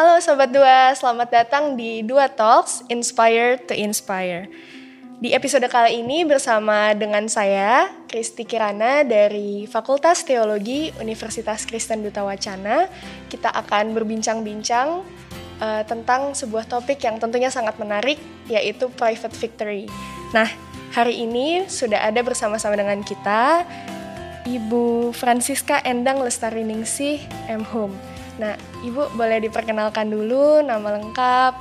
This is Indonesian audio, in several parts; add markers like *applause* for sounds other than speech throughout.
Halo Sobat Dua, selamat datang di Dua Talks, Inspire to Inspire. Di episode kali ini bersama dengan saya, Kristi Kirana dari Fakultas Teologi Universitas Kristen Duta Wacana, kita akan berbincang-bincang uh, tentang sebuah topik yang tentunya sangat menarik, yaitu private victory. Nah, hari ini sudah ada bersama-sama dengan kita Ibu Francisca Endang Lestari Ningsih M. Home. Nah, Ibu boleh diperkenalkan dulu nama lengkap,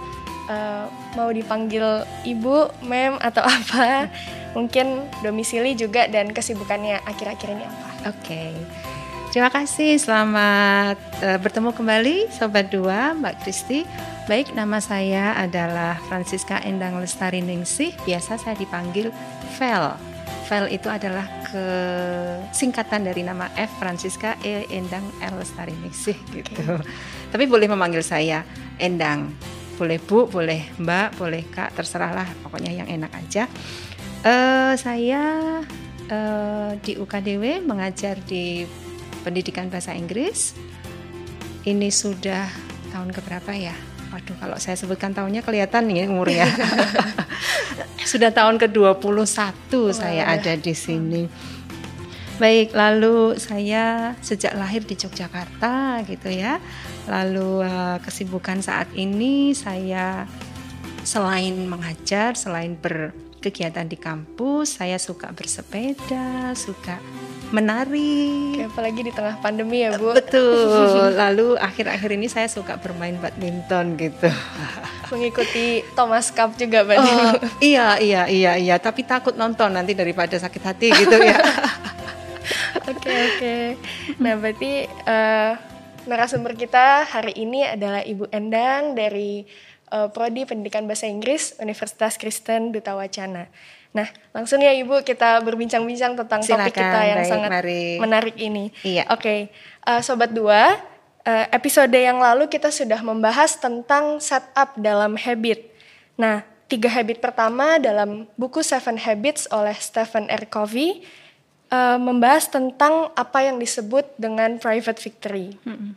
uh, mau dipanggil Ibu, Mem atau *laughs* apa? Mungkin domisili juga dan kesibukannya akhir-akhir ini apa? Oke. Okay. Terima kasih, selamat uh, bertemu kembali Sobat Dua, Mbak Kristi. Baik, nama saya adalah Francisca Endang Lestari Ningsih, biasa saya dipanggil Vel. Vel itu adalah ke singkatan dari nama F Francisca E Endang L Lestari Ningsih gitu. Okay. Tapi boleh memanggil saya Endang. Boleh Bu, boleh Mbak, boleh Kak, terserahlah pokoknya yang enak aja. Uh, saya uh, di UKDW mengajar di pendidikan bahasa Inggris. Ini sudah tahun keberapa ya? Waduh, kalau saya sebutkan tahunnya kelihatan nih umurnya. *laughs* Sudah tahun ke-21 oh, saya ya. ada di sini. Baik, lalu saya sejak lahir di Yogyakarta gitu ya. Lalu uh, kesibukan saat ini saya selain mengajar, selain berkegiatan di kampus, saya suka bersepeda, suka menari. Apalagi di tengah pandemi ya, Bu. Betul. *laughs* Lalu akhir-akhir ini saya suka bermain badminton gitu. Mengikuti Thomas Cup juga berarti. Oh, iya, iya, iya, iya, tapi takut nonton nanti daripada sakit hati gitu ya. *laughs* Oke, oke. Nah, berarti uh, narasumber kita hari ini adalah Ibu Endang dari uh, Prodi Pendidikan Bahasa Inggris Universitas Kristen Duta Wacana. Nah, langsung ya Ibu kita berbincang-bincang tentang Silakan, topik kita yang baik, sangat mari. menarik ini. Iya. Oke, okay. uh, eh, sobat dua, uh, episode yang lalu kita sudah membahas tentang setup dalam habit. Nah, tiga habit pertama dalam buku Seven Habits oleh Stephen R. Covey uh, membahas tentang apa yang disebut dengan private victory. Mm -hmm.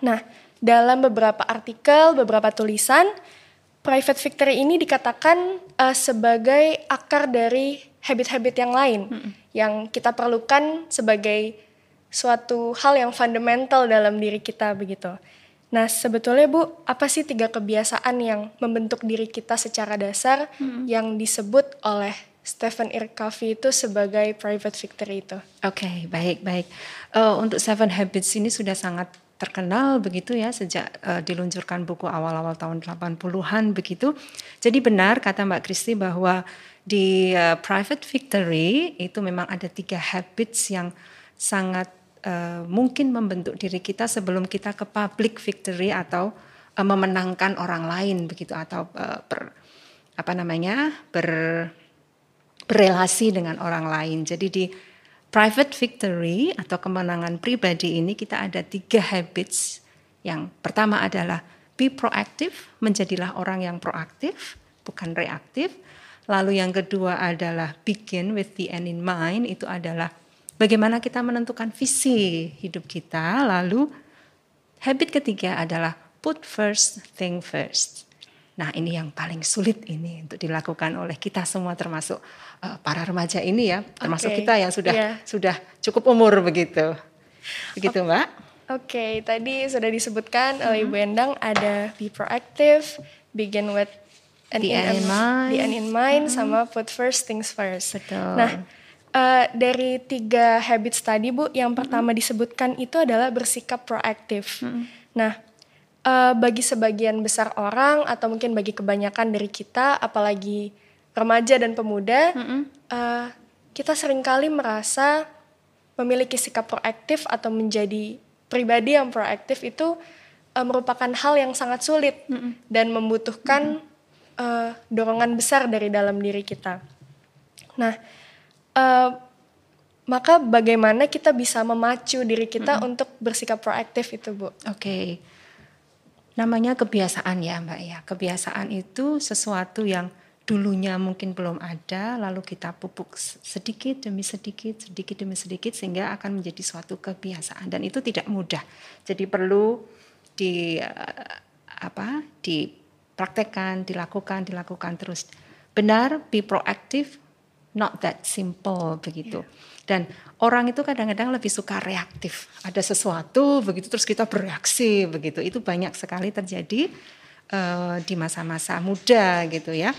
Nah, dalam beberapa artikel, beberapa tulisan private victory ini dikatakan uh, sebagai akar dari habit-habit yang lain hmm. yang kita perlukan sebagai suatu hal yang fundamental dalam diri kita begitu. Nah, sebetulnya Bu, apa sih tiga kebiasaan yang membentuk diri kita secara dasar hmm. yang disebut oleh Stephen R. Covey itu sebagai private victory itu? Oke, okay, baik, baik. Uh, untuk Seven Habits ini sudah sangat terkenal begitu ya sejak uh, diluncurkan buku awal-awal tahun 80-an begitu. Jadi benar kata Mbak Kristi bahwa di uh, private victory itu memang ada tiga habits yang sangat uh, mungkin membentuk diri kita sebelum kita ke public victory atau uh, memenangkan orang lain begitu atau uh, ber, apa namanya ber berrelasi dengan orang lain. Jadi di private victory atau kemenangan pribadi ini kita ada tiga habits. Yang pertama adalah be proactive, menjadilah orang yang proaktif, bukan reaktif. Lalu yang kedua adalah begin with the end in mind, itu adalah bagaimana kita menentukan visi hidup kita. Lalu habit ketiga adalah put first thing first. Nah, ini yang paling sulit ini untuk dilakukan oleh kita semua termasuk uh, para remaja ini ya, termasuk okay. kita yang sudah yeah. sudah cukup umur begitu. Begitu, okay. Mbak. Oke, okay, tadi sudah disebutkan oleh mm -hmm. Ibu Endang ada be proactive, begin with an the end in mind, the end in mind mm -hmm. sama put first things first. Betul. Nah, uh, dari tiga habits tadi Bu, yang pertama mm -hmm. disebutkan itu adalah bersikap proaktif. Mm -hmm. Nah, uh, bagi sebagian besar orang atau mungkin bagi kebanyakan dari kita, apalagi remaja dan pemuda, mm -hmm. uh, kita sering kali merasa memiliki sikap proaktif atau menjadi pribadi yang proaktif itu uh, merupakan hal yang sangat sulit mm -hmm. dan membutuhkan mm -hmm. uh, dorongan besar dari dalam diri kita. Nah, uh, maka bagaimana kita bisa memacu diri kita mm -hmm. untuk bersikap proaktif itu, Bu? Oke. Okay namanya kebiasaan ya Mbak ya. Kebiasaan itu sesuatu yang dulunya mungkin belum ada lalu kita pupuk sedikit demi sedikit, sedikit demi sedikit sehingga akan menjadi suatu kebiasaan dan itu tidak mudah. Jadi perlu di apa dipraktekkan, dilakukan, dilakukan terus. Benar, be proactive, not that simple begitu. Yeah. Dan orang itu kadang-kadang lebih suka reaktif. Ada sesuatu begitu terus kita bereaksi begitu. Itu banyak sekali terjadi uh, di masa-masa muda gitu ya.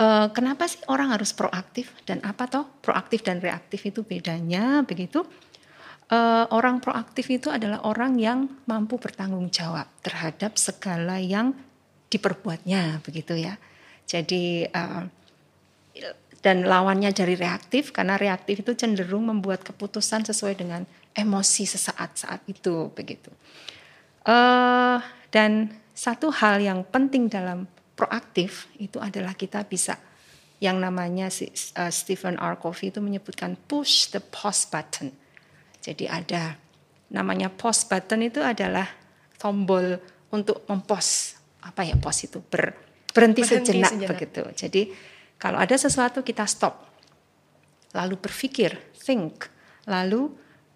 Uh, kenapa sih orang harus proaktif dan apa toh proaktif dan reaktif itu bedanya begitu? Uh, orang proaktif itu adalah orang yang mampu bertanggung jawab terhadap segala yang diperbuatnya begitu ya. Jadi uh, dan lawannya dari reaktif karena reaktif itu cenderung membuat keputusan sesuai dengan emosi sesaat saat itu begitu. Uh, dan satu hal yang penting dalam proaktif itu adalah kita bisa yang namanya si, uh, Stephen R. Covey itu menyebutkan push the pause button. Jadi ada namanya pause button itu adalah tombol untuk mempos apa ya pos itu ber, berhenti, berhenti sejenak, sejenak begitu. Jadi kalau ada sesuatu kita stop, lalu berpikir, think, lalu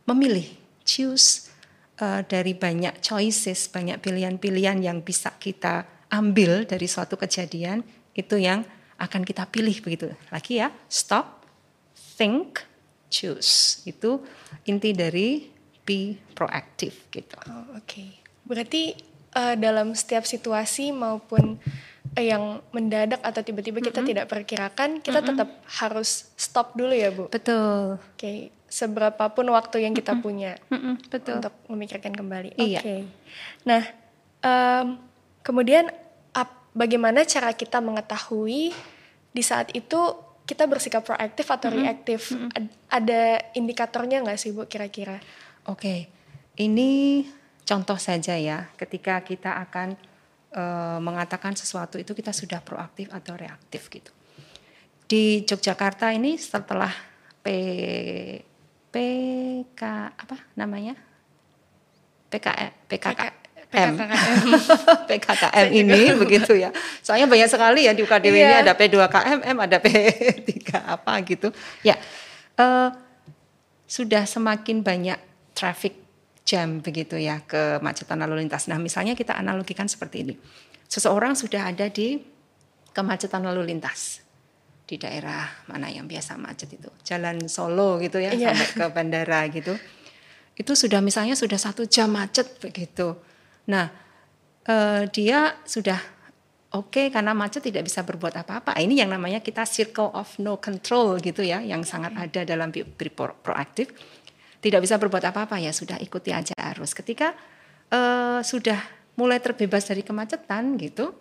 memilih, choose uh, dari banyak choices, banyak pilihan-pilihan yang bisa kita ambil dari suatu kejadian, itu yang akan kita pilih begitu. Lagi ya, stop, think, choose. Itu inti dari be proactive gitu. Oh, Oke, okay. berarti uh, dalam setiap situasi maupun yang mendadak atau tiba-tiba kita mm -hmm. tidak perkirakan, kita mm -hmm. tetap harus stop dulu ya Bu. Betul. Oke, okay. seberapapun waktu yang kita mm -hmm. punya mm -hmm. Betul. untuk memikirkan kembali. Iya. Oke. Okay. Nah, um, kemudian ap, bagaimana cara kita mengetahui di saat itu kita bersikap proaktif atau mm -hmm. reaktif? Mm -hmm. Ada indikatornya nggak sih Bu kira-kira? Oke, okay. ini contoh saja ya, ketika kita akan uh, mengatakan sesuatu itu kita sudah proaktif atau reaktif gitu. Di Yogyakarta ini setelah P PK apa namanya? PKE PKK PKKM, PKKM ini begitu ya. Soalnya banyak sekali ya di UKDW yeah. ini ada P2KMM, ada P3 apa gitu. Ya, uh, sudah semakin banyak traffic jam begitu ya kemacetan lalu lintas. Nah misalnya kita analogikan seperti ini. Seseorang sudah ada di kemacetan lalu lintas di daerah mana yang biasa macet itu jalan Solo gitu ya yeah. sampai ke bandara gitu itu sudah misalnya sudah satu jam macet begitu nah eh, dia sudah oke okay, karena macet tidak bisa berbuat apa-apa ini yang namanya kita circle of no control gitu ya yang sangat ada dalam proaktif tidak bisa berbuat apa-apa ya sudah ikuti aja arus. Ketika uh, sudah mulai terbebas dari kemacetan gitu,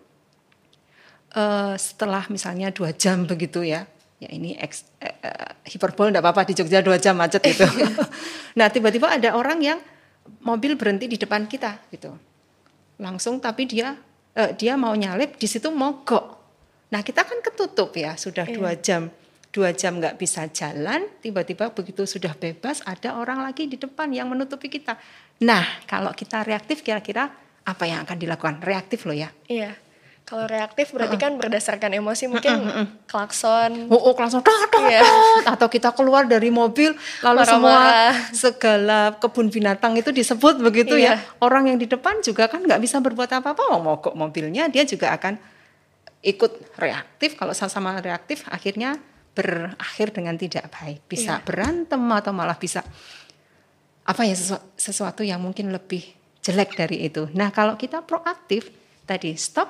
uh, setelah misalnya dua jam begitu ya, ya ini ex, uh, hiperbol tidak apa-apa di Jogja dua jam macet gitu. *laughs* nah tiba-tiba ada orang yang mobil berhenti di depan kita gitu, langsung tapi dia uh, dia mau nyalip di situ mogok. Nah kita kan ketutup ya sudah dua iya. jam dua jam nggak bisa jalan, tiba-tiba begitu sudah bebas ada orang lagi di depan yang menutupi kita. Nah, kalau kita reaktif kira-kira apa yang akan dilakukan? Reaktif loh ya. Iya. Kalau reaktif berarti kan berdasarkan emosi mungkin klakson. Oh, oh klakson. Dah, dah, iya. Atau kita keluar dari mobil lalu Marah -marah. semua segala kebun binatang itu disebut begitu ya. iya. ya. Orang yang di depan juga kan nggak bisa berbuat apa-apa. Oh, mogok mobilnya dia juga akan ikut reaktif. Kalau sama-sama reaktif akhirnya berakhir dengan tidak baik, bisa yeah. berantem atau malah bisa apa ya sesu sesuatu yang mungkin lebih jelek dari itu. Nah, kalau kita proaktif tadi stop,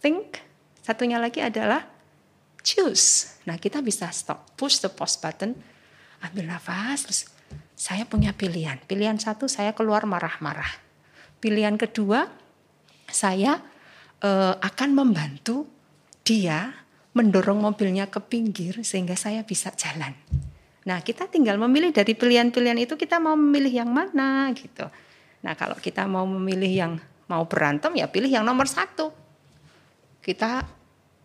think, satunya lagi adalah choose. Nah, kita bisa stop, push the pause button, ambil nafas, terus saya punya pilihan. Pilihan satu saya keluar marah-marah. Pilihan kedua saya uh, akan membantu dia mendorong mobilnya ke pinggir sehingga saya bisa jalan. Nah, kita tinggal memilih dari pilihan-pilihan itu kita mau memilih yang mana gitu. Nah, kalau kita mau memilih yang mau berantem ya pilih yang nomor satu. Kita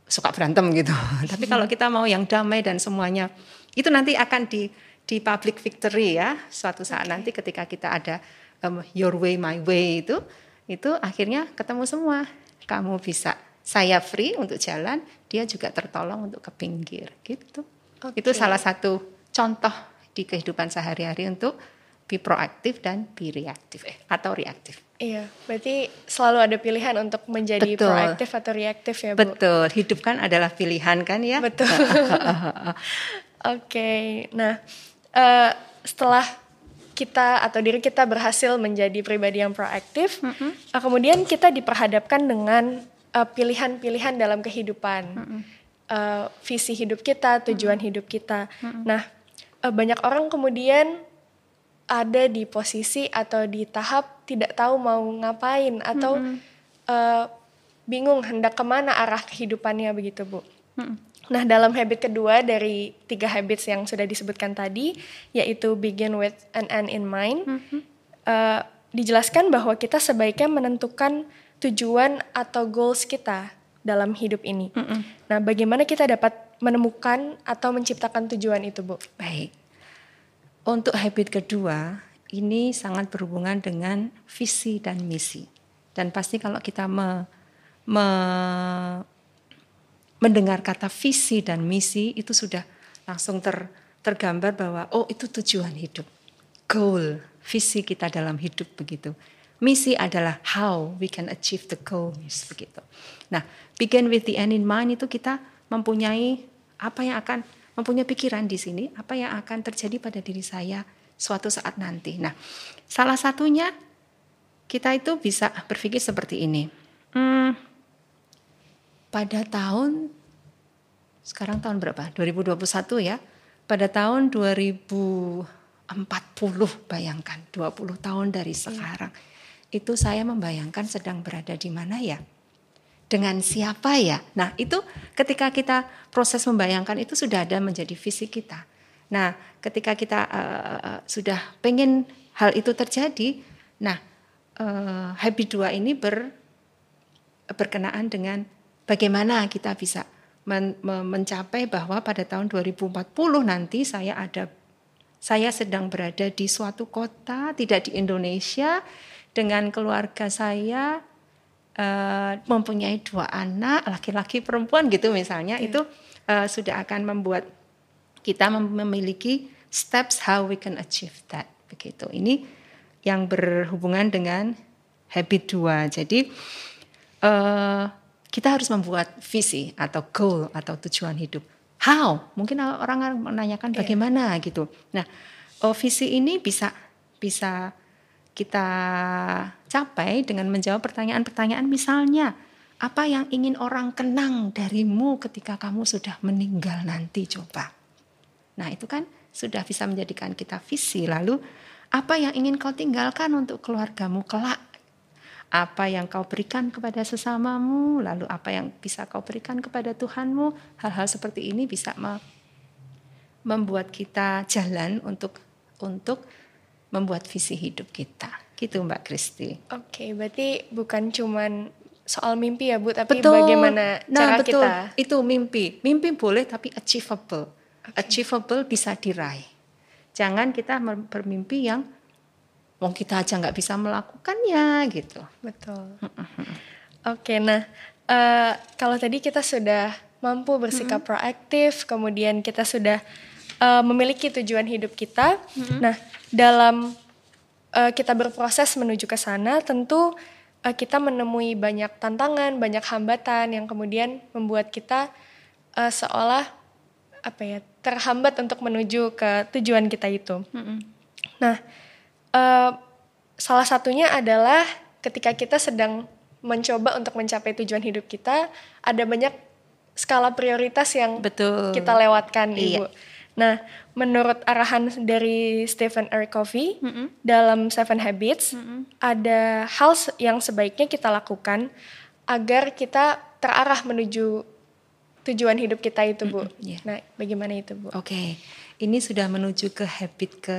suka berantem gitu. *laughs* Tapi kalau kita mau yang damai dan semuanya itu nanti akan di di public victory ya suatu saat okay. nanti ketika kita ada um, your way my way itu itu akhirnya ketemu semua. Kamu bisa saya free untuk jalan, dia juga tertolong untuk ke pinggir gitu. Okay. Itu salah satu contoh di kehidupan sehari-hari untuk be proaktif dan be reaktif eh, atau reaktif. Iya, berarti selalu ada pilihan untuk menjadi Betul. proaktif atau reaktif ya, Bu? Betul, hidup kan adalah pilihan kan ya. Betul. *laughs* Oke, nah uh, setelah kita atau diri kita berhasil menjadi pribadi yang proaktif, mm -hmm. kemudian kita diperhadapkan dengan eh, pilihan-pilihan uh, dalam kehidupan, mm -hmm. uh, visi hidup kita, tujuan mm -hmm. hidup kita. Mm -hmm. Nah, uh, banyak orang kemudian ada di posisi atau di tahap tidak tahu mau ngapain atau mm -hmm. uh, bingung hendak ke mana arah kehidupannya begitu, Bu. Mm -hmm. Nah, dalam habit kedua dari tiga habits yang sudah disebutkan tadi, yaitu begin with an end in mind, mm -hmm. uh, dijelaskan bahwa kita sebaiknya menentukan tujuan atau goals kita dalam hidup ini. Mm -hmm. Nah, bagaimana kita dapat menemukan atau menciptakan tujuan itu, Bu? Baik. Untuk habit kedua, ini sangat berhubungan dengan visi dan misi. Dan pasti kalau kita me, me mendengar kata visi dan misi itu sudah langsung ter, tergambar bahwa oh itu tujuan hidup. Goal, visi kita dalam hidup begitu. Misi adalah how we can achieve the goals begitu. Nah, begin with the end in mind itu kita mempunyai apa yang akan mempunyai pikiran di sini, apa yang akan terjadi pada diri saya suatu saat nanti. Nah, salah satunya kita itu bisa berpikir seperti ini. Hmm, pada tahun sekarang tahun berapa? 2021 ya. Pada tahun 2040 bayangkan 20 tahun dari iya. sekarang. Itu saya membayangkan sedang berada di mana ya? Dengan siapa ya? Nah, itu ketika kita proses membayangkan itu sudah ada menjadi visi kita. Nah, ketika kita uh, sudah pengen hal itu terjadi, nah uh, habit dua ini ber, berkenaan dengan bagaimana kita bisa men, mencapai bahwa pada tahun 2040 nanti saya ada saya sedang berada di suatu kota tidak di Indonesia dengan keluarga saya uh, mempunyai dua anak laki-laki perempuan gitu misalnya yeah. itu uh, sudah akan membuat kita memiliki steps how we can achieve that begitu ini yang berhubungan dengan habit dua jadi uh, kita harus membuat visi atau goal atau tujuan hidup. How? Mungkin orang menanyakan iya. bagaimana yeah. gitu. Nah, oh, visi ini bisa bisa kita capai dengan menjawab pertanyaan-pertanyaan misalnya apa yang ingin orang kenang darimu ketika kamu sudah meninggal nanti coba. Nah, itu kan sudah bisa menjadikan kita visi. Lalu apa yang ingin kau tinggalkan untuk keluargamu kelak apa yang kau berikan kepada sesamamu, lalu apa yang bisa kau berikan kepada Tuhanmu. Hal-hal seperti ini bisa membuat kita jalan untuk untuk membuat visi hidup kita. Gitu Mbak Kristi. Oke, berarti bukan cuman soal mimpi ya Bu, tapi betul. bagaimana nah, cara betul. kita. Itu mimpi. Mimpi boleh tapi achievable. Okay. Achievable bisa diraih. Jangan kita bermimpi yang wong kita aja nggak bisa melakukannya gitu. Betul. Oke, nah uh, kalau tadi kita sudah mampu bersikap mm -hmm. proaktif, kemudian kita sudah uh, memiliki tujuan hidup kita. Mm -hmm. Nah, dalam uh, kita berproses menuju ke sana, tentu uh, kita menemui banyak tantangan, banyak hambatan yang kemudian membuat kita uh, seolah apa ya terhambat untuk menuju ke tujuan kita itu. Mm -hmm. Nah uh, salah satunya adalah ketika kita sedang mencoba untuk mencapai tujuan hidup kita, ada banyak skala prioritas yang Betul. kita lewatkan, iya. Ibu. Nah, menurut arahan dari Stephen R. Covey mm -hmm. dalam Seven Habits, mm -hmm. ada hal yang sebaiknya kita lakukan agar kita terarah menuju tujuan hidup kita itu, Bu. Mm -hmm. yeah. Nah, bagaimana itu, Bu? Oke, okay. ini sudah menuju ke habit ke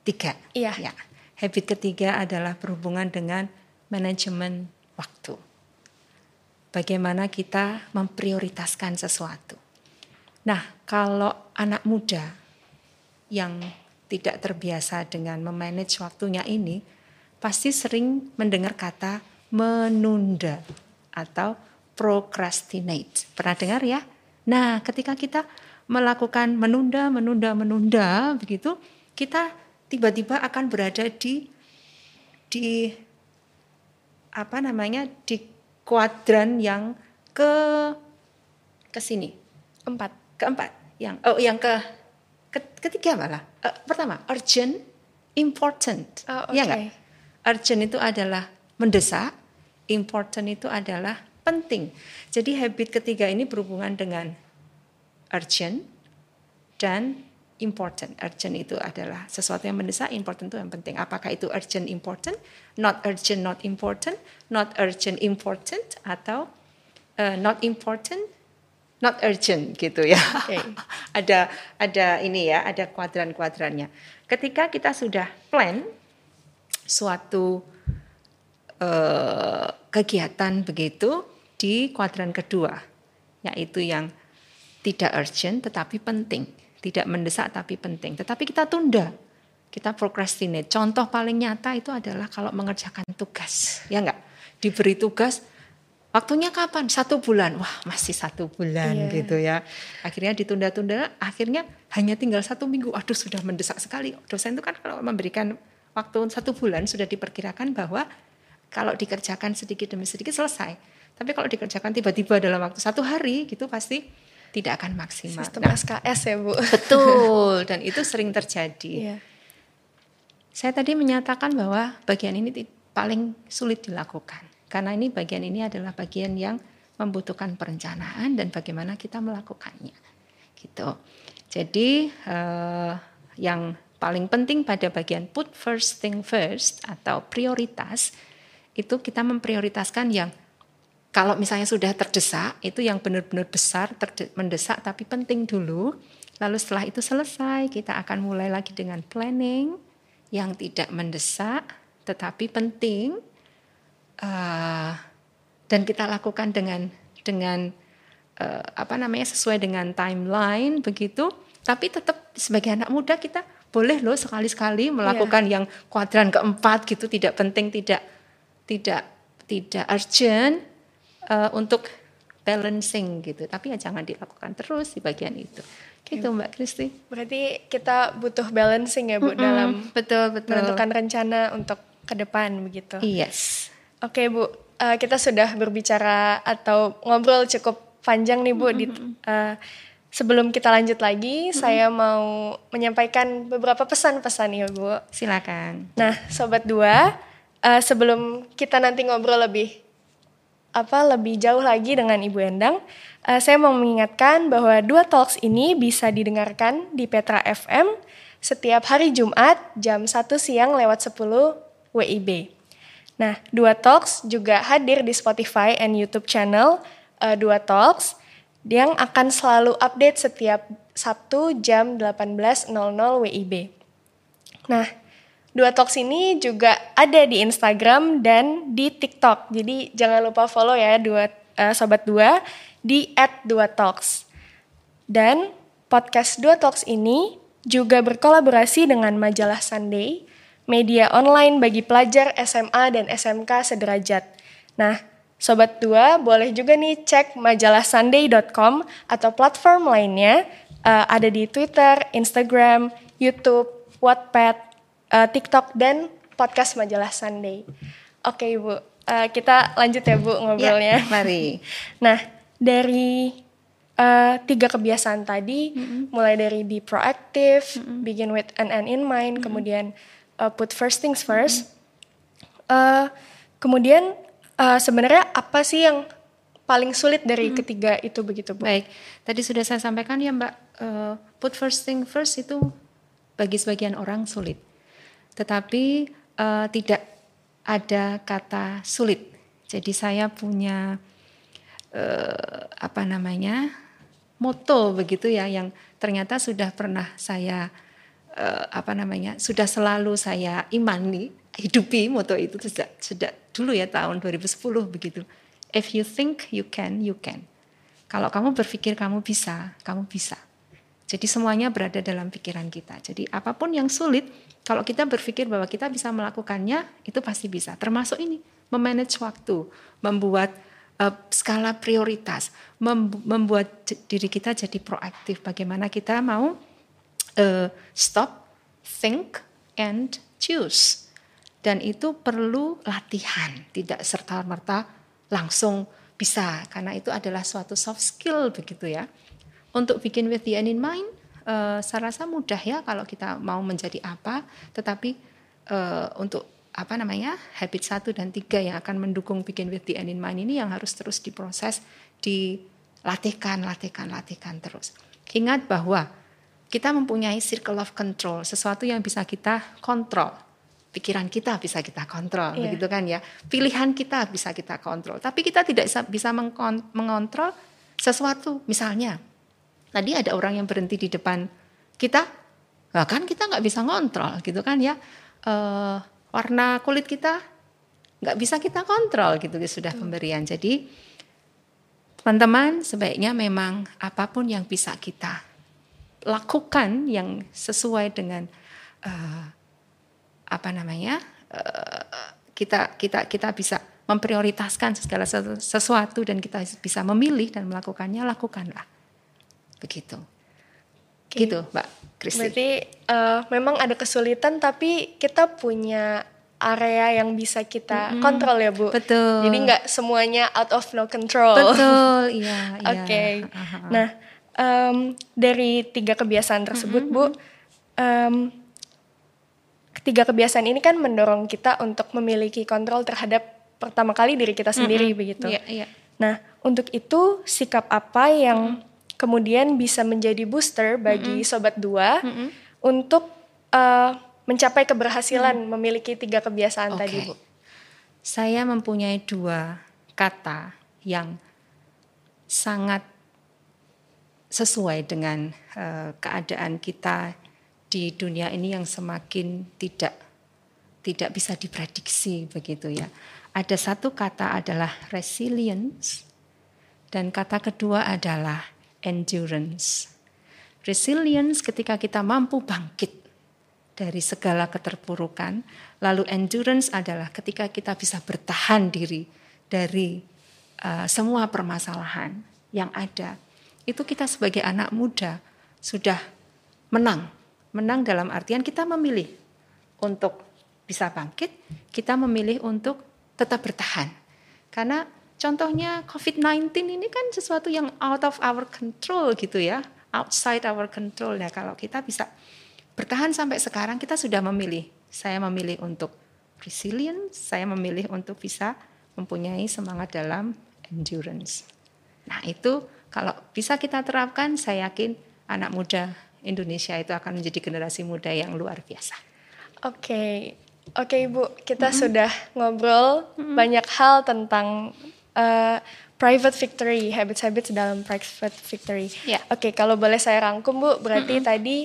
Tiga. Iya. Ya. Habit ketiga adalah berhubungan dengan manajemen waktu. Bagaimana kita memprioritaskan sesuatu. Nah, kalau anak muda yang tidak terbiasa dengan memanage waktunya ini, pasti sering mendengar kata menunda atau procrastinate. Pernah dengar ya? Nah, ketika kita melakukan menunda, menunda, menunda, begitu, kita tiba-tiba akan berada di di apa namanya di kuadran yang ke ke sini Empat. keempat yang oh yang ke, ke- ketiga malah Eh, pertama urgent important Oh, ya oke. nggak urgent itu adalah mendesak important itu adalah penting jadi habit ketiga ini berhubungan dengan urgent dan important. Urgent itu adalah sesuatu yang mendesak, important itu yang penting. Apakah itu urgent important, not urgent not important, not urgent important atau uh, not important not urgent gitu ya. *laughs* Oke. *laughs* ada ada ini ya, ada kuadran-kuadrannya. Ketika kita sudah plan suatu eh, kegiatan begitu di kuadran kedua, yaitu yang tidak urgent tetapi penting, tidak mendesak tapi penting, tetapi kita tunda, kita procrastinate. Contoh paling nyata itu adalah kalau mengerjakan tugas, ya enggak? Diberi tugas, waktunya kapan? Satu bulan, wah masih satu bulan Iya. gitu ya. Akhirnya ditunda-tunda, akhirnya hanya tinggal satu minggu. Aduh sudah mendesak sekali. Dosen itu kan kalau memberikan waktu satu bulan sudah diperkirakan bahwa kalau dikerjakan sedikit demi sedikit selesai. Tapi kalau dikerjakan tiba-tiba dalam waktu satu hari gitu pasti tidak akan maksimal. Sistem Nah, SKS ya Bu. betul *laughs* dan itu sering terjadi. Iya. Saya tadi menyatakan bahwa bagian ini paling sulit dilakukan karena ini bagian ini adalah bagian yang membutuhkan perencanaan dan bagaimana kita melakukannya. Gitu. Jadi eh, yang paling penting pada bagian put first thing first atau prioritas itu kita memprioritaskan yang kalau misalnya sudah terdesak itu yang benar-benar besar mendesak tapi penting dulu lalu setelah itu selesai kita akan mulai lagi dengan planning yang tidak mendesak tetapi penting eh, dan kita lakukan dengan dengan eh, apa namanya sesuai dengan timeline begitu. Tapi tetap sebagai anak muda kita boleh loh sekali-sekali melakukan yang kuadran keempat gitu. Tidak penting tidak tidak tidak urgent eh, untuk balancing gitu. Tapi ya jangan dilakukan terus di bagian itu. Gitu Mbak Kristi Berarti kita butuh balancing ya Bu dalam betul betul. menentukan rencana untuk ke depan begitu. yes Oke Bu, Eh, kita sudah berbicara atau ngobrol cukup panjang nih Bu. Di, eh, sebelum kita lanjut lagi, saya mau menyampaikan beberapa pesan-pesan ya Bu. silakan Nah, sobat dua, eh, sebelum kita nanti ngobrol lebih apa lebih jauh lagi dengan Ibu Endang, eh, saya mau mengingatkan bahwa dua talks ini bisa didengarkan di Petra FM setiap hari Jumat jam 1 siang lewat 10 WIB. Nah, dua talks juga hadir di Spotify and YouTube channel eh, dua talks yang akan selalu update setiap Sabtu jam 18.00 WIB. Nah, dua talks ini juga ada di Instagram dan di TikTok. Jadi jangan lupa follow ya dua eh, sobat dua di @dua_talks. Dan podcast Dua Talks ini juga berkolaborasi dengan majalah Sunday, media online bagi pelajar SMA dan SMK sederajat. Nah, Sobat Dua boleh juga nih cek majalah sunday.com atau platform lainnya eh, ada di Twitter, Instagram, YouTube, Wattpad, eh, TikTok, dan podcast majalah Sunday. Oke Ibu, eh, kita lanjut ya Bu ngobrolnya. Ya, mari *laughs* Nah, dari eh, tiga kebiasaan tadi, mulai dari be proactive, begin with an end in mind, kemudian eh, put first things first. Eh, kemudian eh, sebenarnya apa sih yang paling sulit dari ketiga itu begitu Bu? Baik, tadi sudah saya sampaikan ya Mbak, eh, put first thing first itu bagi sebagian orang sulit. Tetapi eh, tidak ada kata sulit. Jadi saya punya eh, apa namanya moto begitu ya yang ternyata sudah pernah saya eh, apa namanya sudah selalu saya imani hidupi moto itu sejak sejak dulu ya tahun 2010 begitu. If you think you can, you can. Kalau kamu berpikir kamu bisa, kamu bisa. Jadi semuanya berada dalam pikiran kita. Jadi apa pun yang sulit, kalau kita berpikir bahwa kita bisa melakukannya, itu pasti bisa. Termasuk ini, memanage waktu, membuat eh, skala prioritas, mem- membuat diri kita jadi proaktif. Bagaimana kita mau eh, stop, think, and choose. Dan itu perlu latihan, tidak serta-merta langsung bisa karena itu adalah suatu soft skill begitu ya. Untuk bikin with the end in mind, uh, saya rasa mudah ya kalau kita mau menjadi apa, tetapi uh, untuk apa namanya habit satu dan tiga yang akan mendukung bikin with the end in mind ini yang harus terus diproses, dilatihkan, latihkan, latihkan terus. Ingat bahwa kita mempunyai circle of control, sesuatu yang bisa kita kontrol pikiran kita bisa kita kontrol, yeah. begitu kan ya. Pilihan kita bisa kita kontrol, tapi kita tidak bisa, mengontrol sesuatu. Misalnya, tadi ada orang yang berhenti di depan kita, bahkan kita nggak bisa ngontrol, gitu kan ya. Uh, warna kulit kita nggak bisa kita kontrol, gitu sudah pemberian. Jadi teman-teman sebaiknya memang apa pun yang bisa kita lakukan yang sesuai dengan uh, apa namanya uh, kita kita kita bisa memprioritaskan segala sesuatu dan kita bisa memilih dan melakukannya lakukanlah begitu okay. gitu mbak Kristi. Berarti uh, memang ada kesulitan tapi kita punya area yang bisa kita mm-hmm. kontrol ya bu. Betul. Jadi nggak semuanya out of no control. Betul, *laughs* iya. iya. Oke. Okay. Uh-huh. Nah um, dari tiga kebiasaan tersebut mm-hmm. bu, um, ketiga kebiasaan ini kan mendorong kita untuk memiliki kontrol terhadap pertama kali diri kita sendiri mm -hmm. begitu. Yeah, yeah. Nah, untuk itu sikap apa yang mm -hmm. kemudian bisa menjadi booster bagi mm -hmm. sobat dua mm -hmm. untuk uh, mencapai keberhasilan mm -hmm. memiliki tiga kebiasaan okay. tadi, Bu? Saya mempunyai dua kata yang sangat sesuai dengan uh, keadaan kita di dunia ini yang semakin tidak tidak bisa diprediksi begitu ya. Ada satu kata adalah resilience dan kata kedua adalah endurance. Resilience ketika kita mampu bangkit dari segala keterpurukan, lalu endurance adalah ketika kita bisa bertahan diri dari uh, semua permasalahan yang ada. Itu kita sebagai anak muda sudah menang Menang dalam artian kita memilih untuk bisa bangkit, kita memilih untuk tetap bertahan. Karena contohnya COVID-19 ini kan sesuatu yang out of our control gitu ya, outside our control. Ya kalau kita bisa bertahan sampai sekarang kita sudah memilih. Saya memilih untuk resilience, saya memilih untuk bisa mempunyai semangat dalam endurance. Nah, itu kalau bisa kita terapkan, saya yakin anak muda Indonesia itu akan menjadi generasi muda yang luar biasa. Oke, okay. oke okay, Ibu, kita mm -hmm. sudah ngobrol mm -hmm. banyak hal tentang uh, private victory, habits-habits dalam private victory. Yeah. Oke, okay, kalau boleh saya rangkum Bu, berarti mm -hmm. tadi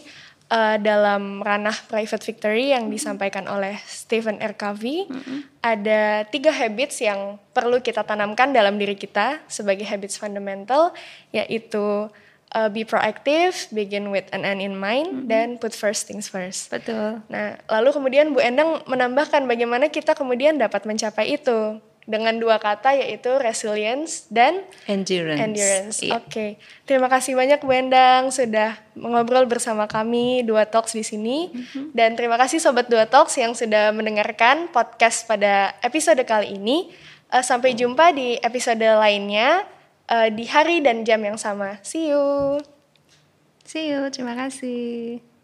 uh, dalam ranah private victory yang disampaikan oleh Stephen R. Covey, mm -hmm. ada tiga habits yang perlu kita tanamkan dalam diri kita sebagai habits fundamental, yaitu uh, be proactive, begin with an end in mind, mm -hmm. dan put first things first. Betul. Nah, lalu kemudian Bu Endang menambahkan bagaimana kita kemudian dapat mencapai itu dengan dua kata yaitu resilience dan endurance. Endurance. Yeah. Oke. Okay. Terima kasih banyak Bu Endang sudah mengobrol bersama kami Dua Talks di sini mm -hmm. dan terima kasih sobat Dua Talks yang sudah mendengarkan podcast pada episode kali ini. Uh, sampai jumpa di episode lainnya uh, di hari dan jam yang sama. See you. See you. Terima kasih.